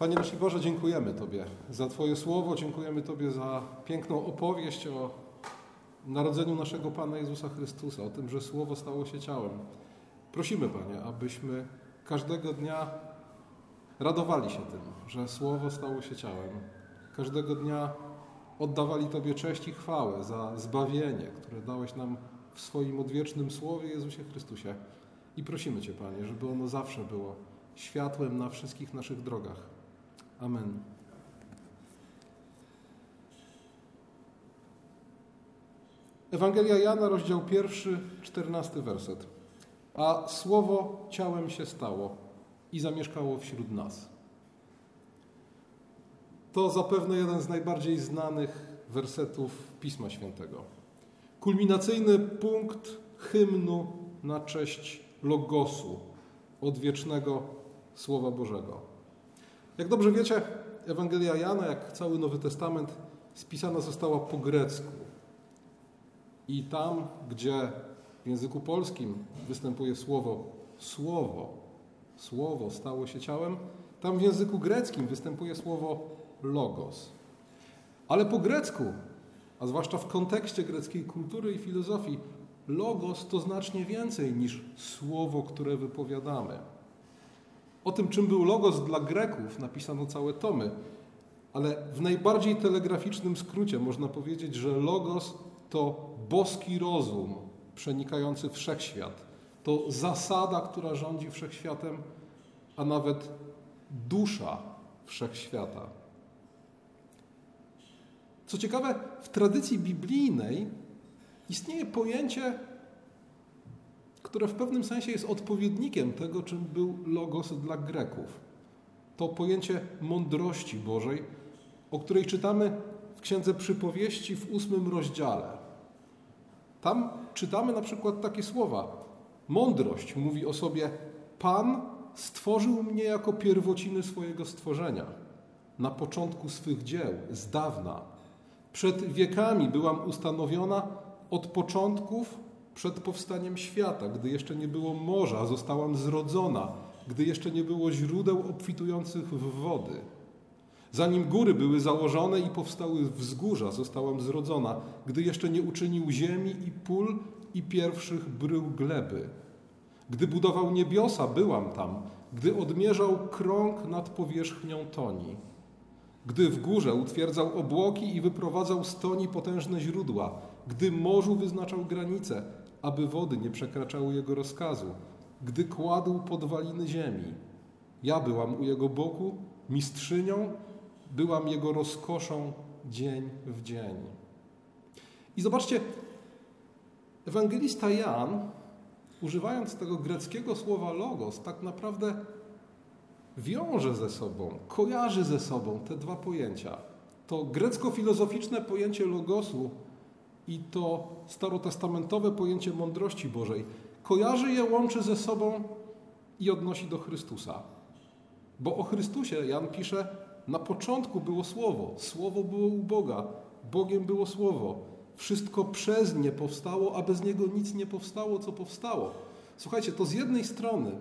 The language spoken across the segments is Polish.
Panie nasz Boże, dziękujemy Tobie za Twoje słowo, dziękujemy Tobie za piękną opowieść o narodzeniu naszego Pana Jezusa Chrystusa, o tym, że Słowo stało się ciałem. Prosimy, Panie, abyśmy każdego dnia radowali się tym, że Słowo stało się ciałem. Każdego dnia oddawali Tobie cześć i chwałę za zbawienie, które dałeś nam w swoim odwiecznym Słowie Jezusie Chrystusie. I prosimy Cię, Panie, żeby ono zawsze było światłem na wszystkich naszych drogach. Amen. Ewangelia Jana, rozdział pierwszy, czternasty werset. A słowo ciałem się stało i zamieszkało wśród nas. To zapewne jeden z najbardziej znanych wersetów Pisma Świętego. Kulminacyjny punkt hymnu na cześć Logosu, odwiecznego Słowa Bożego. Jak dobrze wiecie, Ewangelia Jana, jak cały Nowy Testament, spisana została po grecku. I tam, gdzie w języku polskim występuje słowo słowo, słowo stało się ciałem, tam w języku greckim występuje słowo logos. Ale po grecku, a zwłaszcza w kontekście greckiej kultury i filozofii, logos to znacznie więcej niż słowo, które wypowiadamy. O tym, czym był logos dla Greków, napisano całe tomy, ale w najbardziej telegraficznym skrócie można powiedzieć, że logos to boski rozum przenikający wszechświat. To zasada, która rządzi wszechświatem, a nawet dusza wszechświata. Co ciekawe, w tradycji biblijnej istnieje pojęcie które w pewnym sensie jest odpowiednikiem tego, czym był logos dla Greków. To pojęcie mądrości Bożej, o której czytamy w Księdze Przypowieści w ósmym rozdziale. Tam czytamy na przykład takie słowa. Mądrość mówi o sobie: Pan stworzył mnie jako pierwociny swojego stworzenia, na początku swych dzieł, z dawna. Przed wiekami byłam ustanowiona od początków przed powstaniem świata, gdy jeszcze nie było morza, zostałam zrodzona, gdy jeszcze nie było źródeł obfitujących w wody. Zanim góry były założone i powstały wzgórza, zostałam zrodzona, gdy jeszcze nie uczynił ziemi i pól i pierwszych brył gleby. Gdy budował niebiosa, byłam tam, gdy odmierzał krąg nad powierzchnią toni. Gdy w górze utwierdzał obłoki i wyprowadzał z toni potężne źródła, gdy morzu wyznaczał granice, aby wody nie przekraczały jego rozkazu, gdy kładł podwaliny ziemi. Ja byłam u jego boku, mistrzynią, byłam jego rozkoszą dzień w dzień. I zobaczcie, ewangelista Jan, używając tego greckiego słowa logos, tak naprawdę wiąże ze sobą, kojarzy ze sobą te dwa pojęcia. To grecko-filozoficzne pojęcie logosu i to starotestamentowe pojęcie mądrości Bożej. Kojarzy je, łączy ze sobą i odnosi do Chrystusa. Bo o Chrystusie Jan pisze, na początku było Słowo, Słowo było u Boga, Bogiem było Słowo. Wszystko przez nie powstało, a bez niego nic nie powstało, co powstało. Słuchajcie, to z jednej strony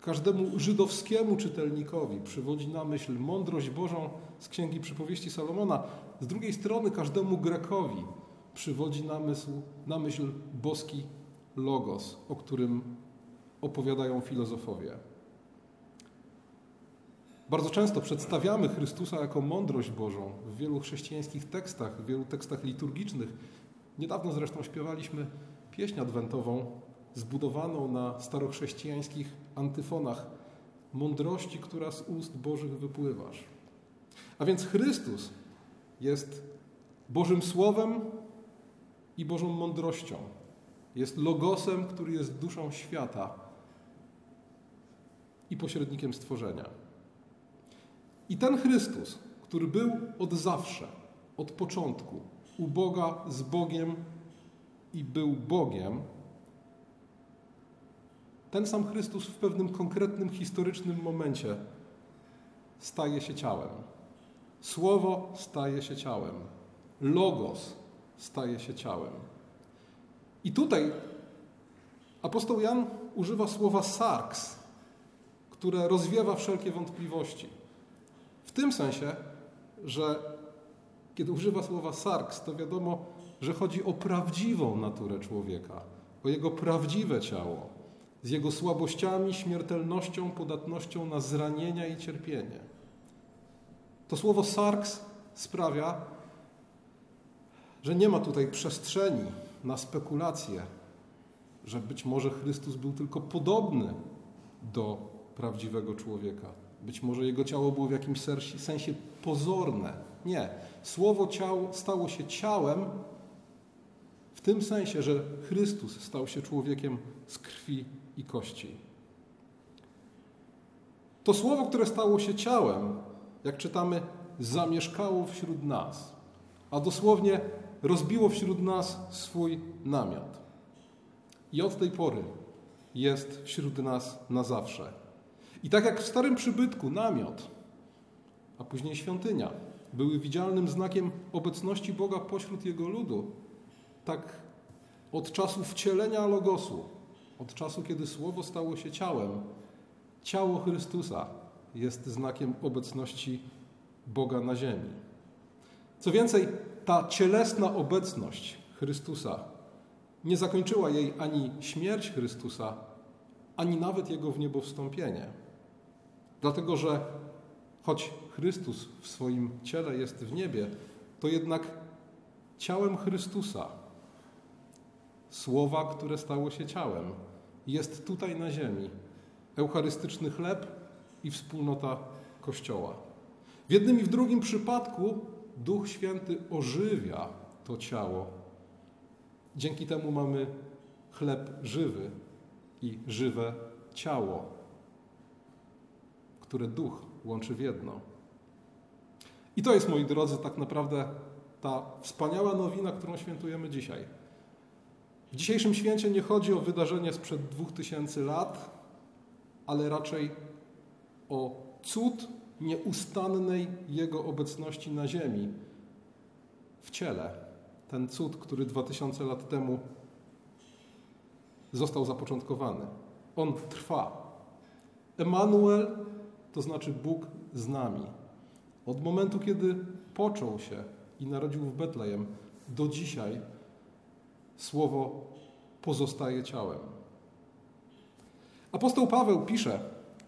każdemu żydowskiemu czytelnikowi przywodzi na myśl mądrość Bożą z Księgi Przypowieści Salomona, z drugiej strony każdemu Grekowi przywodzi na myśl, na myśl boski logos, o którym opowiadają filozofowie. Bardzo często przedstawiamy Chrystusa jako mądrość Bożą w wielu chrześcijańskich tekstach, w wielu tekstach liturgicznych. Niedawno zresztą śpiewaliśmy pieśń adwentową zbudowaną na starochrześcijańskich antyfonach mądrości, która z ust Bożych wypływasz. A więc Chrystus jest Bożym Słowem i Bożą mądrością. Jest logosem, który jest duszą świata i pośrednikiem stworzenia. I ten Chrystus, który był od zawsze, od początku, u Boga z Bogiem i był Bogiem, ten sam Chrystus w pewnym konkretnym, historycznym momencie staje się ciałem. Słowo staje się ciałem. Logos staje się ciałem. I tutaj apostoł Jan używa słowa sarks, które rozwiewa wszelkie wątpliwości. W tym sensie, że kiedy używa słowa sarks, to wiadomo, że chodzi o prawdziwą naturę człowieka, o jego prawdziwe ciało, z jego słabościami, śmiertelnością, podatnością na zranienia i cierpienie. To słowo sarks sprawia, że nie ma tutaj przestrzeni na spekulacje, że być może Chrystus był tylko podobny do prawdziwego człowieka. Być może jego ciało było w jakimś sensie pozorne. Nie. Słowo ciało stało się ciałem w tym sensie, że Chrystus stał się człowiekiem z krwi i kości. To słowo, które stało się ciałem, jak czytamy, zamieszkało wśród nas, a dosłownie rozbiło wśród nas swój namiot. I od tej pory jest wśród nas na zawsze. I tak jak w starym przybytku namiot, a później świątynia były widzialnym znakiem obecności Boga pośród Jego ludu, tak od czasu wcielenia Logosu, od czasu, kiedy Słowo stało się ciałem, ciało Chrystusa jest znakiem obecności Boga na ziemi. Co więcej, ta cielesna obecność Chrystusa nie zakończyła jej ani śmierć Chrystusa, ani nawet jego w niebo wstąpienie. Dlatego, że choć Chrystus w swoim ciele jest w niebie, to jednak ciałem Chrystusa, słowa, które stało się ciałem, jest tutaj na ziemi. Eucharystyczny chleb i wspólnota Kościoła. W jednym i w drugim przypadku Duch Święty ożywia to ciało. Dzięki temu mamy chleb żywy i żywe ciało, które Duch łączy w jedno. I to jest, moi drodzy, tak naprawdę ta wspaniała nowina, którą świętujemy dzisiaj. W dzisiejszym święcie nie chodzi o wydarzenie sprzed dwóch tysięcy lat, ale raczej o cud nieustannej Jego obecności na ziemi, w ciele. Ten cud, który dwa tysiące lat temu został zapoczątkowany. On trwa. Emanuel to znaczy Bóg z nami. Od momentu, kiedy począł się i narodził w Betlejem, do dzisiaj słowo pozostaje ciałem. Apostoł Paweł pisze,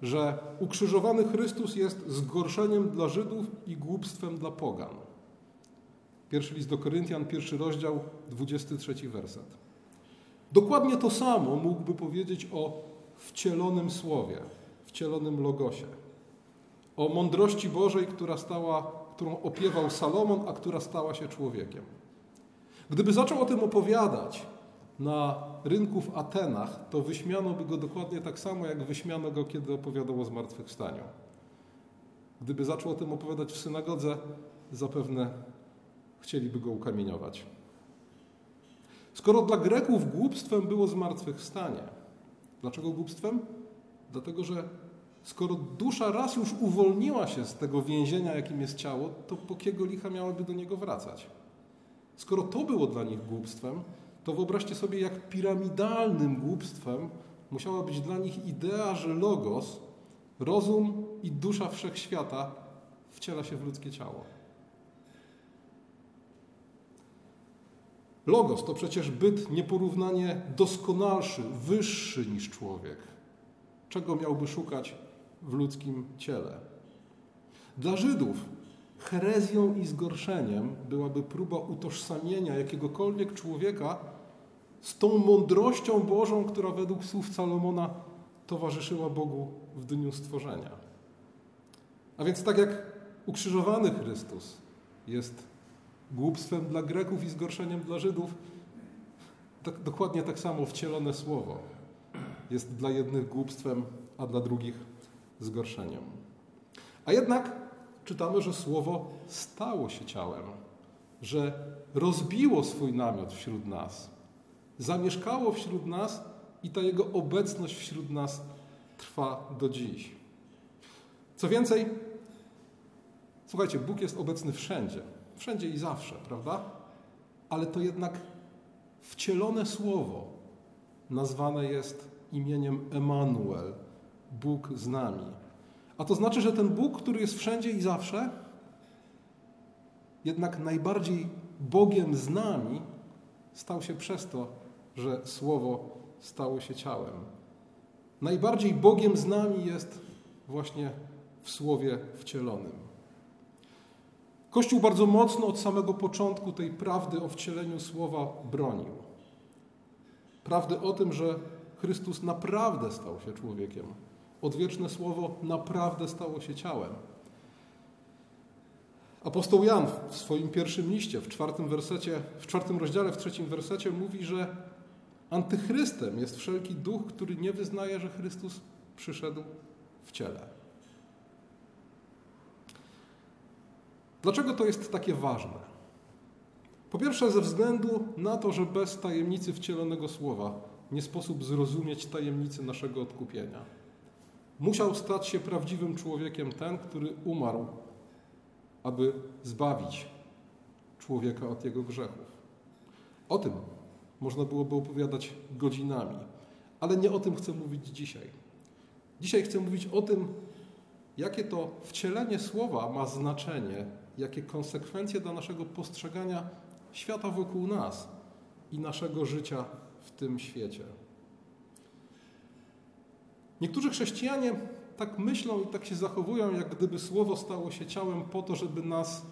że ukrzyżowany Chrystus jest zgorszeniem dla Żydów i głupstwem dla pogan. Pierwszy list do Koryntian, pierwszy rozdział, 23 werset. Dokładnie to samo mógłby powiedzieć o wcielonym słowie, wcielonym logosie. O mądrości Bożej, która stała, którą opiewał Salomon, a która stała się człowiekiem. Gdyby zaczął o tym opowiadać na rynku w Atenach, to wyśmiano by go dokładnie tak samo, jak wyśmiano go, kiedy opowiadał o zmartwychwstaniu. Gdyby zaczął o tym opowiadać w synagodze, zapewne chcieliby go ukamieniować. Skoro dla Greków głupstwem było zmartwychwstanie, dlaczego głupstwem? Dlatego, że skoro dusza raz już uwolniła się z tego więzienia, jakim jest ciało, to po kiego licha miałaby do niego wracać? Skoro to było dla nich głupstwem, to wyobraźcie sobie, jak piramidalnym głupstwem musiała być dla nich idea, że logos, rozum i dusza wszechświata wciela się w ludzkie ciało. Logos to przecież byt nieporównanie doskonalszy, wyższy niż człowiek. Czego miałby szukać w ludzkim ciele? Dla Żydów herezją i zgorszeniem byłaby próba utożsamienia jakiegokolwiek człowieka z tą mądrością Bożą, która według słów Salomona towarzyszyła Bogu w dniu stworzenia. A więc tak jak ukrzyżowany Chrystus jest głupstwem dla Greków i zgorszeniem dla Żydów, tak, dokładnie tak samo wcielone słowo jest dla jednych głupstwem, a dla drugich zgorszeniem. A jednak czytamy, że słowo stało się ciałem, że rozbiło swój namiot wśród nas, zamieszkało wśród nas i ta jego obecność wśród nas trwa do dziś. Co więcej, słuchajcie, Bóg jest obecny wszędzie. Wszędzie i zawsze, prawda? Ale to jednak wcielone słowo nazwane jest imieniem Emanuel, Bóg z nami. A to znaczy, że ten Bóg, który jest wszędzie i zawsze, jednak najbardziej Bogiem z nami stał się przez to, że Słowo stało się ciałem. Najbardziej Bogiem z nami jest właśnie w Słowie wcielonym. Kościół bardzo mocno od samego początku tej prawdy o wcieleniu Słowa bronił. Prawdy o tym, że Chrystus naprawdę stał się człowiekiem. Odwieczne Słowo naprawdę stało się ciałem. Apostoł Jan w swoim pierwszym liście, w czwartym wersecie, w czwartym rozdziale, w trzecim wersecie mówi, że antychrystem jest wszelki duch, który nie wyznaje, że Chrystus przyszedł w ciele. Dlaczego to jest takie ważne? Po pierwsze, ze względu na to, że bez tajemnicy wcielonego słowa nie sposób zrozumieć tajemnicy naszego odkupienia. Musiał stać się prawdziwym człowiekiem ten, który umarł, aby zbawić człowieka od jego grzechów. O tym można byłoby opowiadać godzinami, ale nie o tym chcę mówić dzisiaj. Dzisiaj chcę mówić o tym, jakie to wcielenie słowa ma znaczenie, jakie konsekwencje dla naszego postrzegania świata wokół nas i naszego życia w tym świecie. Niektórzy chrześcijanie tak myślą i tak się zachowują, jak gdyby słowo stało się ciałem po to, żeby nas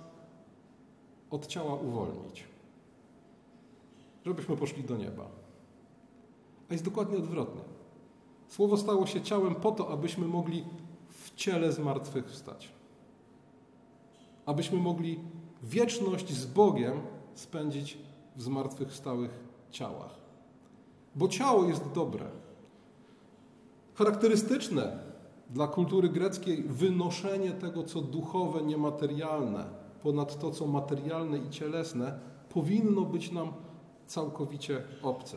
od ciała uwolnić. Żebyśmy poszli do nieba. A jest dokładnie odwrotnie. Słowo stało się ciałem po to, abyśmy mogli w ciele zmartwychwstać. Abyśmy mogli wieczność z Bogiem spędzić w zmartwychwstałych ciałach. Bo ciało jest dobre. Charakterystyczne dla kultury greckiej wynoszenie tego, co duchowe, niematerialne, ponad to, co materialne i cielesne, powinno być nam całkowicie obce.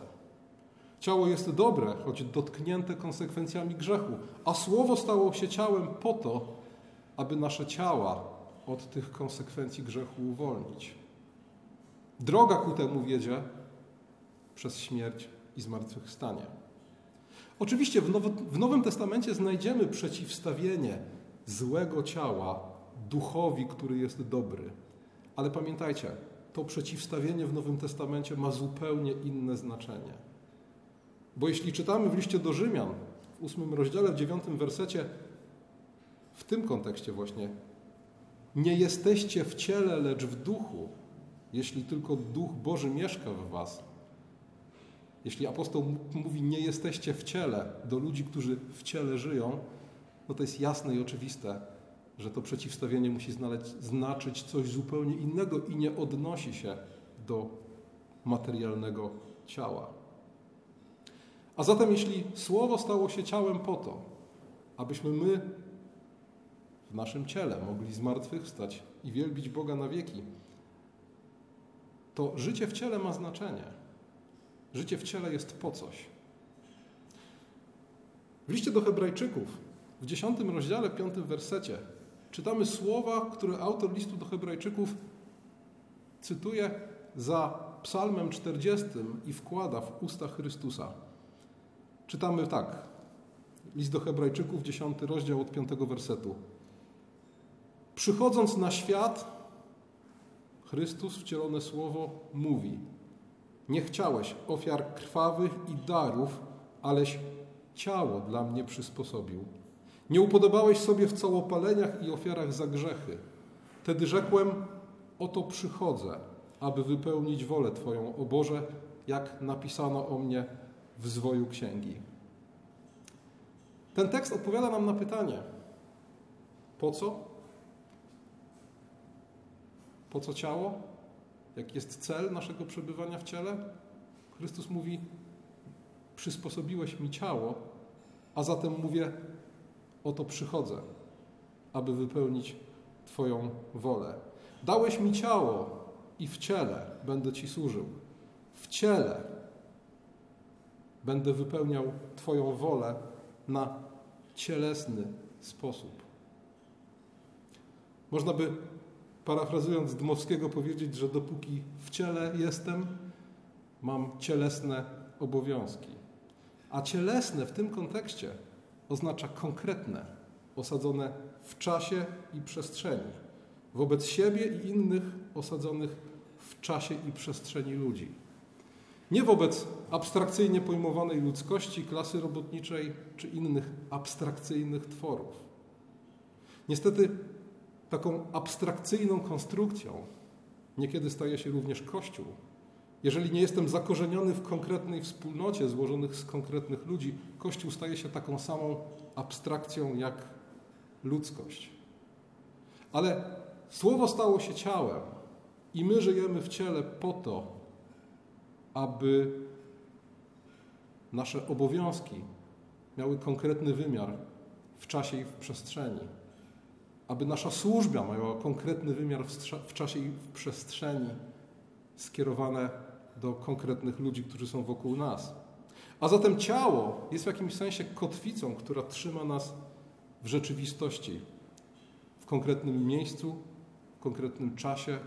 Ciało jest dobre, choć dotknięte konsekwencjami grzechu, a słowo stało się ciałem po to, aby nasze ciała od tych konsekwencji grzechu uwolnić. Droga ku temu wiedzie przez śmierć i zmartwychwstanie. Oczywiście w, w Nowym Testamencie znajdziemy przeciwstawienie złego ciała duchowi, który jest dobry. Ale pamiętajcie, to przeciwstawienie w Nowym Testamencie ma zupełnie inne znaczenie. Bo jeśli czytamy w liście do Rzymian, w ósmym rozdziale, w dziewiątym wersecie, w tym kontekście właśnie, nie jesteście w ciele, lecz w duchu, jeśli tylko Duch Boży mieszka w was. Jeśli apostoł mówi, nie jesteście w ciele, do ludzi, którzy w ciele żyją, no to jest jasne i oczywiste, że to przeciwstawienie musi znaczyć coś zupełnie innego i nie odnosi się do materialnego ciała. A zatem, jeśli Słowo stało się ciałem po to, abyśmy my w naszym ciele mogli zmartwychwstać i wielbić Boga na wieki, to życie w ciele ma znaczenie. Życie w ciele jest po coś. W liście do Hebrajczyków, w dziesiątym rozdziale, piątym wersecie, czytamy słowa, które autor listu do Hebrajczyków cytuje za Psalmem 40 i wkłada w usta Chrystusa. Czytamy tak. List do Hebrajczyków, 10 rozdział od 5 wersetu. Przychodząc na świat, Chrystus, wcielone słowo, mówi: Nie chciałeś ofiar krwawych i darów, aleś ciało dla mnie przysposobił. Nie upodobałeś sobie w całopaleniach i ofiarach za grzechy. Wtedy rzekłem: Oto przychodzę, aby wypełnić wolę Twoją, o Boże, jak napisano o mnie w zwoju księgi. Ten tekst odpowiada nam na pytanie: po co po co ciało? Jaki jest cel naszego przebywania w ciele? Chrystus mówi: Przysposobiłeś mi ciało, a zatem mówię: Oto przychodzę, aby wypełnić Twoją wolę. Dałeś mi ciało i w ciele będę Ci służył. W ciele będę wypełniał Twoją wolę na cielesny sposób. Można by parafrazując Dmowskiego, powiedzieć, że dopóki w ciele jestem, mam cielesne obowiązki. A cielesne w tym kontekście oznacza konkretne, osadzone w czasie i przestrzeni, wobec siebie i innych osadzonych w czasie i przestrzeni ludzi. Nie wobec abstrakcyjnie pojmowanej ludzkości, klasy robotniczej czy innych abstrakcyjnych tworów. Niestety taką abstrakcyjną konstrukcją niekiedy staje się również Kościół. Jeżeli nie jestem zakorzeniony w konkretnej wspólnocie złożonych z konkretnych ludzi, Kościół staje się taką samą abstrakcją jak ludzkość. Ale Słowo stało się ciałem i my żyjemy w ciele po to, aby nasze obowiązki miały konkretny wymiar w czasie i w przestrzeni aby nasza służba miała konkretny wymiar w czasie i w przestrzeni, skierowane do konkretnych ludzi, którzy są wokół nas. A zatem ciało jest w jakimś sensie kotwicą, która trzyma nas w rzeczywistości, w konkretnym miejscu, w konkretnym czasie,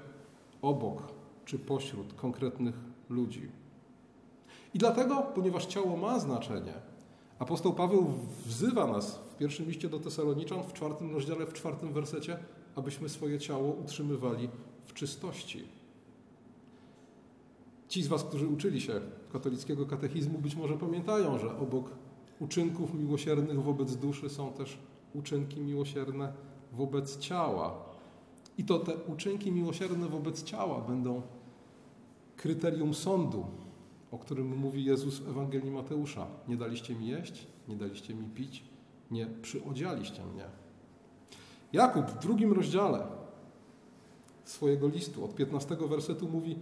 obok czy pośród konkretnych ludzi. I dlatego, ponieważ ciało ma znaczenie, apostoł Paweł wzywa nas w pierwszym liście do Tesaloniczan, w czwartym rozdziale, w czwartym wersecie, abyśmy swoje ciało utrzymywali w czystości. Ci z Was, którzy uczyli się katolickiego katechizmu, być może pamiętają, że obok uczynków miłosiernych wobec duszy są też uczynki miłosierne wobec ciała. I to te uczynki miłosierne wobec ciała będą kryterium sądu, o którym mówi Jezus w Ewangelii Mateusza. Nie daliście mi jeść, nie daliście mi pić, nie przyodzialiście mnie. Jakub w drugim rozdziale swojego listu od 15 wersetu mówi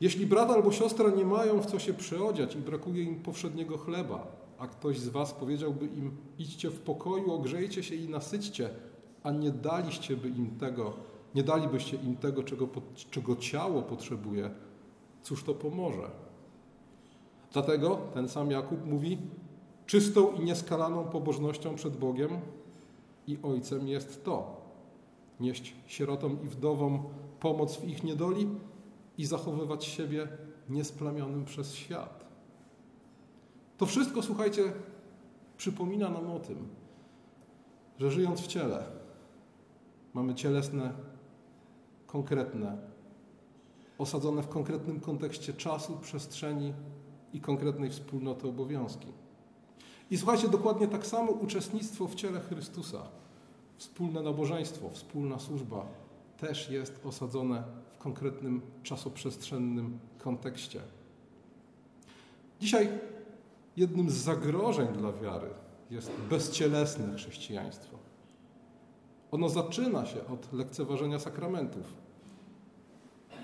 jeśli brat albo siostra nie mają w co się przyodziać i brakuje im powszedniego chleba, a ktoś z was powiedziałby im idźcie w pokoju, ogrzejcie się i nasyćcie, a nie daliście by im tego, nie dalibyście im tego, czego, czego ciało potrzebuje, cóż to pomoże? Dlatego ten sam Jakub mówi, Czystą i nieskalaną pobożnością przed Bogiem i Ojcem jest to: nieść sierotom i wdowom pomoc w ich niedoli i zachowywać siebie niesplamionym przez świat. To wszystko, słuchajcie, przypomina nam o tym, że żyjąc w ciele, mamy cielesne, konkretne, osadzone w konkretnym kontekście czasu, przestrzeni i konkretnej wspólnoty obowiązki. I słuchajcie, dokładnie tak samo uczestnictwo w ciele Chrystusa, wspólne nabożeństwo, wspólna służba też jest osadzone w konkretnym czasoprzestrzennym kontekście. Dzisiaj jednym z zagrożeń dla wiary jest bezcielesne chrześcijaństwo. Ono zaczyna się od lekceważenia sakramentów.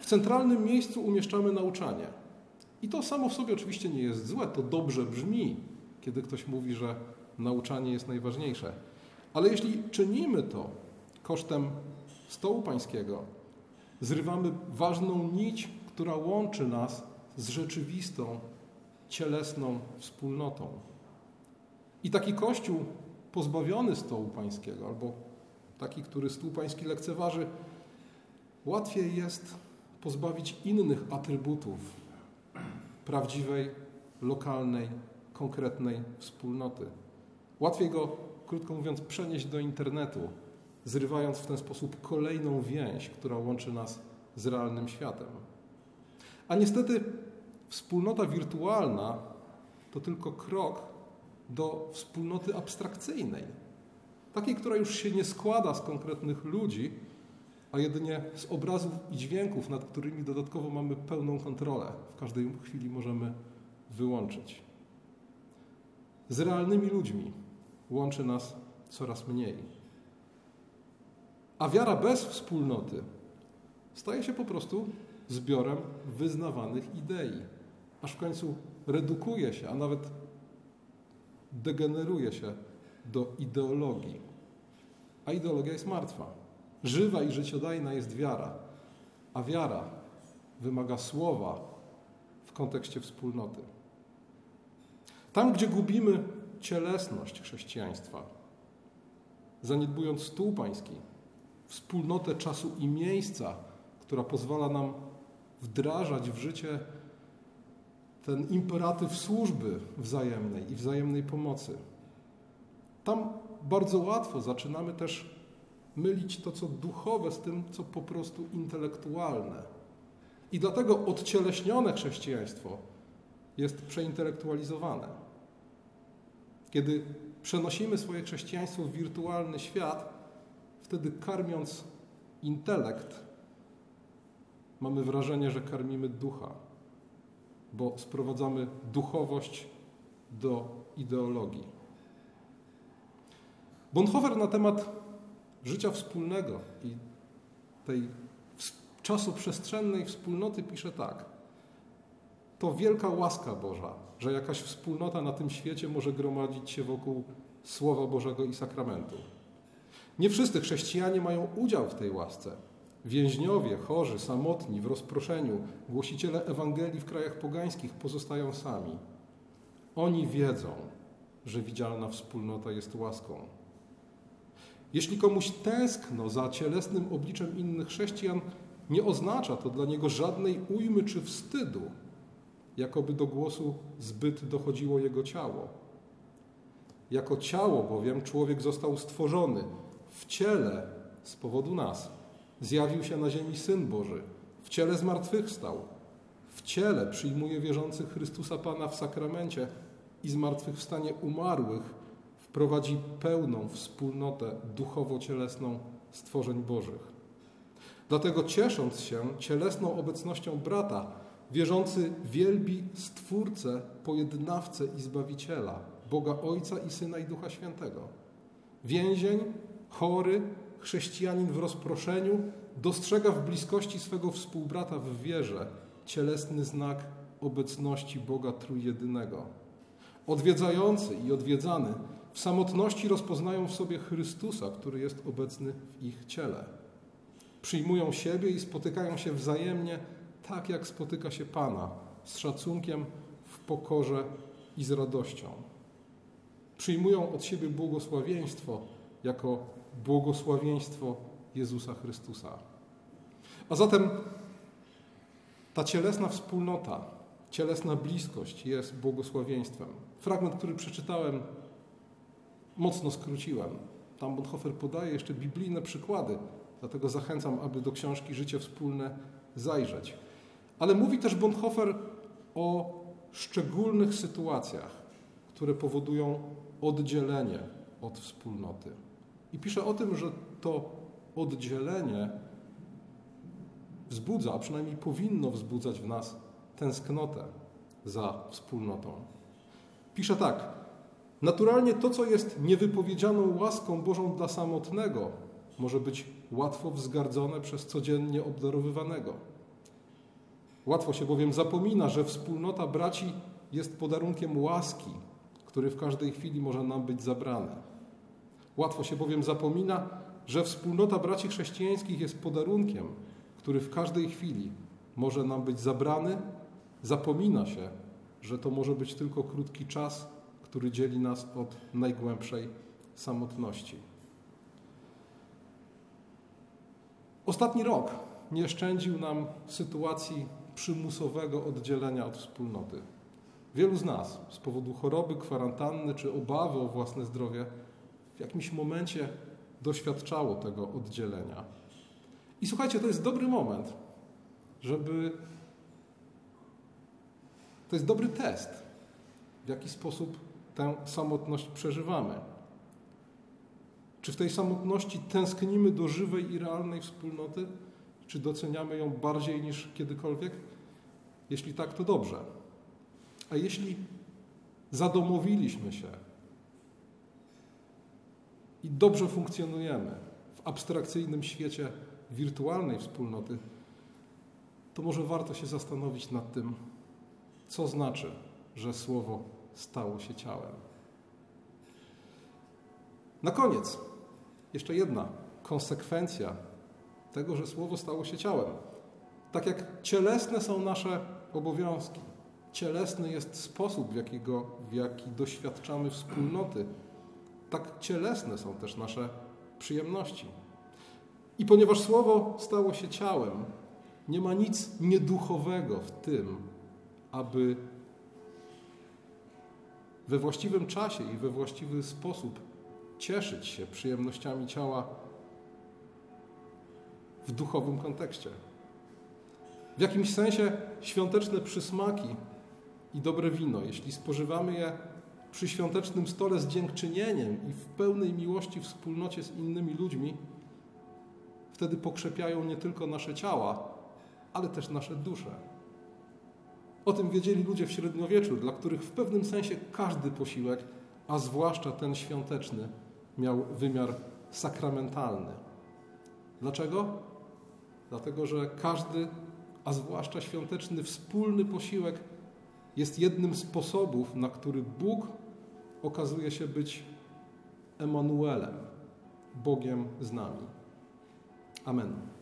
W centralnym miejscu umieszczamy nauczanie. I to samo w sobie oczywiście nie jest złe, to dobrze brzmi, kiedy ktoś mówi, że nauczanie jest najważniejsze. Ale jeśli czynimy to kosztem stołu pańskiego, zrywamy ważną nić, która łączy nas z rzeczywistą, cielesną wspólnotą. I taki kościół pozbawiony stołu pańskiego, albo taki, który stół pański lekceważy, łatwiej jest pozbawić innych atrybutów prawdziwej, lokalnej konkretnej wspólnoty. Łatwiej go, krótko mówiąc, przenieść do internetu, zrywając w ten sposób kolejną więź, która łączy nas z realnym światem. A niestety wspólnota wirtualna to tylko krok do wspólnoty abstrakcyjnej, takiej, która już się nie składa z konkretnych ludzi, a jedynie z obrazów i dźwięków, nad którymi dodatkowo mamy pełną kontrolę. W każdej chwili możemy wyłączyć. Z realnymi ludźmi łączy nas coraz mniej. A wiara bez wspólnoty staje się po prostu zbiorem wyznawanych idei, aż w końcu redukuje się, a nawet degeneruje się do ideologii. A ideologia jest martwa. Żywa i życiodajna jest wiara, a wiara wymaga słowa w kontekście wspólnoty. Tam, gdzie gubimy cielesność chrześcijaństwa, zaniedbując stół pański, wspólnotę czasu i miejsca, która pozwala nam wdrażać w życie ten imperatyw służby wzajemnej i wzajemnej pomocy. Tam bardzo łatwo zaczynamy też mylić to, co duchowe, z tym, co po prostu intelektualne. I dlatego odcieleśnione chrześcijaństwo jest przeintelektualizowane. Kiedy przenosimy swoje chrześcijaństwo w wirtualny świat, wtedy karmiąc intelekt, mamy wrażenie, że karmimy ducha, bo sprowadzamy duchowość do ideologii. Bonhoeffer na temat życia wspólnego i tej czasoprzestrzennej wspólnoty pisze tak. To wielka łaska Boża, że jakaś wspólnota na tym świecie może gromadzić się wokół Słowa Bożego i sakramentu. Nie wszyscy chrześcijanie mają udział w tej łasce. Więźniowie, chorzy, samotni, w rozproszeniu, głosiciele Ewangelii w krajach pogańskich pozostają sami. Oni wiedzą, że widzialna wspólnota jest łaską. Jeśli komuś tęskno za cielesnym obliczem innych chrześcijan, nie oznacza to dla niego żadnej ujmy czy wstydu, jakoby do głosu zbyt dochodziło jego ciało. Jako ciało bowiem człowiek został stworzony w ciele z powodu nas. Zjawił się na ziemi Syn Boży, w ciele zmartwychwstał, w ciele przyjmuje wierzących Chrystusa Pana w sakramencie i zmartwychwstanie umarłych prowadzi pełną wspólnotę duchowo-cielesną stworzeń Bożych. Dlatego ciesząc się cielesną obecnością brata, wierzący wielbi Stwórcę, pojednawcę i Zbawiciela, Boga Ojca i Syna i Ducha Świętego. Więzień, chory, chrześcijanin w rozproszeniu dostrzega w bliskości swego współbrata w wierze cielesny znak obecności Boga Trójjedynego. Odwiedzający i odwiedzany w samotności rozpoznają w sobie Chrystusa, który jest obecny w ich ciele. Przyjmują siebie i spotykają się wzajemnie, tak jak spotyka się Pana, z szacunkiem, w pokorze i z radością. Przyjmują od siebie błogosławieństwo jako błogosławieństwo Jezusa Chrystusa. A zatem ta cielesna wspólnota, cielesna bliskość jest błogosławieństwem. Fragment, który przeczytałem, mocno skróciłem. Tam Bonhoeffer podaje jeszcze biblijne przykłady, dlatego zachęcam, aby do książki Życie Wspólne zajrzeć. Ale mówi też Bonhoeffer o szczególnych sytuacjach, które powodują oddzielenie od wspólnoty. I pisze o tym, że to oddzielenie wzbudza, a przynajmniej powinno wzbudzać w nas tęsknotę za wspólnotą. Pisze tak: Naturalnie to, co jest niewypowiedzianą łaską Bożą dla samotnego, może być łatwo wzgardzone przez codziennie obdarowywanego. Łatwo się bowiem zapomina, że wspólnota braci jest podarunkiem łaski, który w każdej chwili może nam być zabrany. Łatwo się bowiem zapomina, że wspólnota braci chrześcijańskich jest podarunkiem, który w każdej chwili może nam być zabrany. Zapomina się, że to może być tylko krótki czas który dzieli nas od najgłębszej samotności. Ostatni rok nie szczędził nam sytuacji przymusowego oddzielenia od wspólnoty. Wielu z nas z powodu choroby, kwarantanny czy obawy o własne zdrowie w jakimś momencie doświadczało tego oddzielenia. I słuchajcie, to jest dobry moment, żeby. To jest dobry test, w jaki sposób tę samotność przeżywamy? Czy w tej samotności tęsknimy do żywej i realnej wspólnoty? Czy doceniamy ją bardziej niż kiedykolwiek? Jeśli tak, to dobrze. A jeśli zadomowiliśmy się i dobrze funkcjonujemy w abstrakcyjnym świecie wirtualnej wspólnoty, to może warto się zastanowić nad tym, co znaczy, że słowo stało się ciałem. Na koniec, jeszcze jedna konsekwencja tego, że Słowo stało się ciałem. Tak jak cielesne są nasze obowiązki, cielesny jest sposób, w, jakiego, w jaki doświadczamy wspólnoty, tak cielesne są też nasze przyjemności. I ponieważ Słowo stało się ciałem, nie ma nic nieduchowego w tym, aby we właściwym czasie i we właściwy sposób cieszyć się przyjemnościami ciała w duchowym kontekście. W jakimś sensie świąteczne przysmaki i dobre wino, jeśli spożywamy je przy świątecznym stole z dziękczynieniem i w pełnej miłości wspólnocie z innymi ludźmi, wtedy pokrzepiają nie tylko nasze ciała, ale też nasze dusze. O tym wiedzieli ludzie w średniowieczu, dla których w pewnym sensie każdy posiłek, a zwłaszcza ten świąteczny, miał wymiar sakramentalny. Dlaczego? Dlatego, że każdy, a zwłaszcza świąteczny, wspólny posiłek jest jednym z sposobów, na który Bóg okazuje się być Emanuelem, Bogiem z nami. Amen.